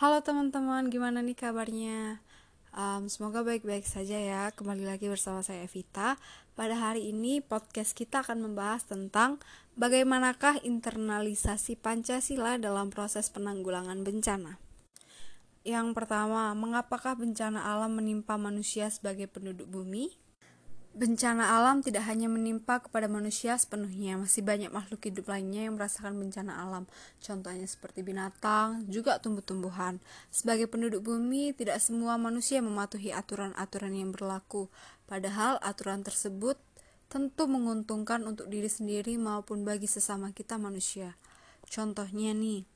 Halo teman-teman, gimana nih kabarnya? Um, semoga baik-baik saja ya. Kembali lagi bersama saya Evita. Pada hari ini podcast kita akan membahas tentang bagaimanakah internalisasi Pancasila dalam proses penanggulangan bencana. Yang pertama, mengapakah bencana alam menimpa manusia sebagai penduduk bumi? Bencana alam tidak hanya menimpa kepada manusia sepenuhnya, masih banyak makhluk hidup lainnya yang merasakan bencana alam. Contohnya seperti binatang, juga tumbuh-tumbuhan. Sebagai penduduk bumi, tidak semua manusia mematuhi aturan-aturan yang berlaku. Padahal aturan tersebut tentu menguntungkan untuk diri sendiri maupun bagi sesama kita manusia. Contohnya nih,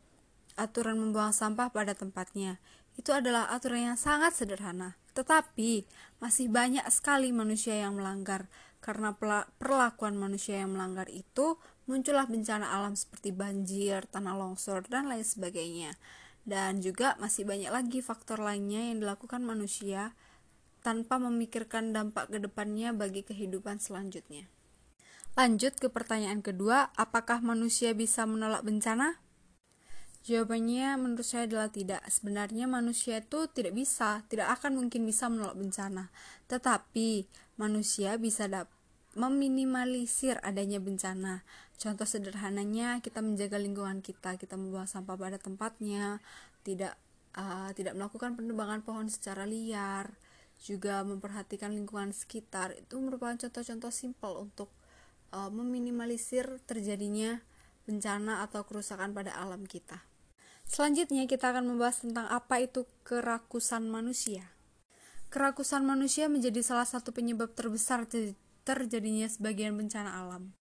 aturan membuang sampah pada tempatnya. Itu adalah aturan yang sangat sederhana tetapi masih banyak sekali manusia yang melanggar. Karena perlakuan manusia yang melanggar itu, muncullah bencana alam seperti banjir, tanah longsor, dan lain sebagainya. Dan juga masih banyak lagi faktor lainnya yang dilakukan manusia tanpa memikirkan dampak ke depannya bagi kehidupan selanjutnya. Lanjut ke pertanyaan kedua, apakah manusia bisa menolak bencana? Jawabannya menurut saya adalah tidak. Sebenarnya manusia itu tidak bisa, tidak akan mungkin bisa menolak bencana. Tetapi manusia bisa meminimalisir adanya bencana. Contoh sederhananya kita menjaga lingkungan kita, kita membuang sampah pada tempatnya, tidak uh, tidak melakukan penebangan pohon secara liar, juga memperhatikan lingkungan sekitar. Itu merupakan contoh-contoh simpel untuk uh, meminimalisir terjadinya bencana atau kerusakan pada alam kita. Selanjutnya kita akan membahas tentang apa itu kerakusan manusia. Kerakusan manusia menjadi salah satu penyebab terbesar terjadinya sebagian bencana alam.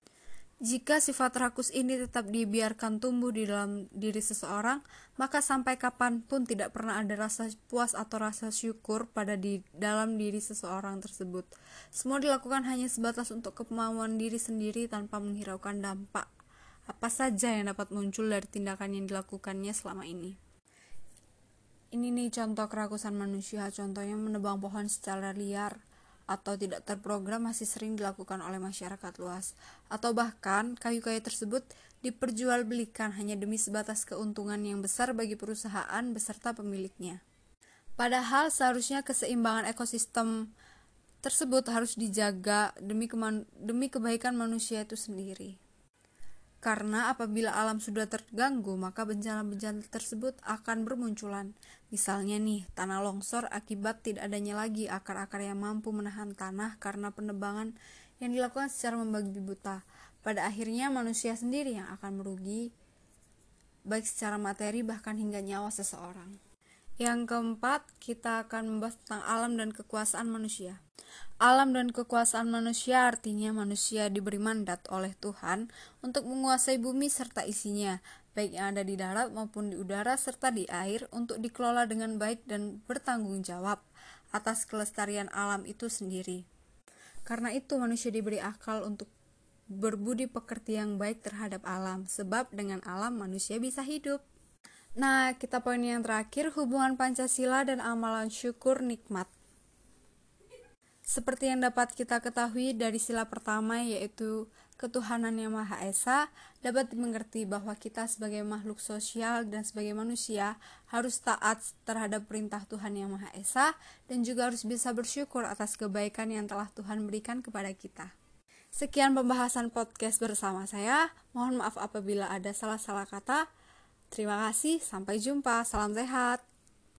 Jika sifat rakus ini tetap dibiarkan tumbuh di dalam diri seseorang, maka sampai kapan pun tidak pernah ada rasa puas atau rasa syukur pada di dalam diri seseorang tersebut. Semua dilakukan hanya sebatas untuk kemauan diri sendiri tanpa menghiraukan dampak apa saja yang dapat muncul dari tindakan yang dilakukannya selama ini. Ini nih contoh kerakusan manusia, contohnya menebang pohon secara liar atau tidak terprogram masih sering dilakukan oleh masyarakat luas, atau bahkan kayu-kayu tersebut diperjualbelikan hanya demi sebatas keuntungan yang besar bagi perusahaan beserta pemiliknya. Padahal seharusnya keseimbangan ekosistem tersebut harus dijaga demi, demi kebaikan manusia itu sendiri. Karena apabila alam sudah terganggu, maka bencana-bencana tersebut akan bermunculan. Misalnya nih, tanah longsor akibat tidak adanya lagi akar-akar yang mampu menahan tanah karena penebangan yang dilakukan secara membagi buta. Pada akhirnya manusia sendiri yang akan merugi, baik secara materi bahkan hingga nyawa seseorang. Yang keempat, kita akan membahas tentang alam dan kekuasaan manusia. Alam dan kekuasaan manusia artinya manusia diberi mandat oleh Tuhan untuk menguasai bumi serta isinya, baik yang ada di darat maupun di udara serta di air untuk dikelola dengan baik dan bertanggung jawab atas kelestarian alam itu sendiri. Karena itu manusia diberi akal untuk berbudi pekerti yang baik terhadap alam, sebab dengan alam manusia bisa hidup. Nah, kita poin yang terakhir, hubungan Pancasila dan amalan syukur nikmat. Seperti yang dapat kita ketahui dari sila pertama yaitu ketuhanan yang Maha Esa, dapat dimengerti bahwa kita sebagai makhluk sosial dan sebagai manusia harus taat terhadap perintah Tuhan yang Maha Esa dan juga harus bisa bersyukur atas kebaikan yang telah Tuhan berikan kepada kita. Sekian pembahasan podcast bersama saya. Mohon maaf apabila ada salah-salah kata. Terima kasih, sampai jumpa. Salam sehat.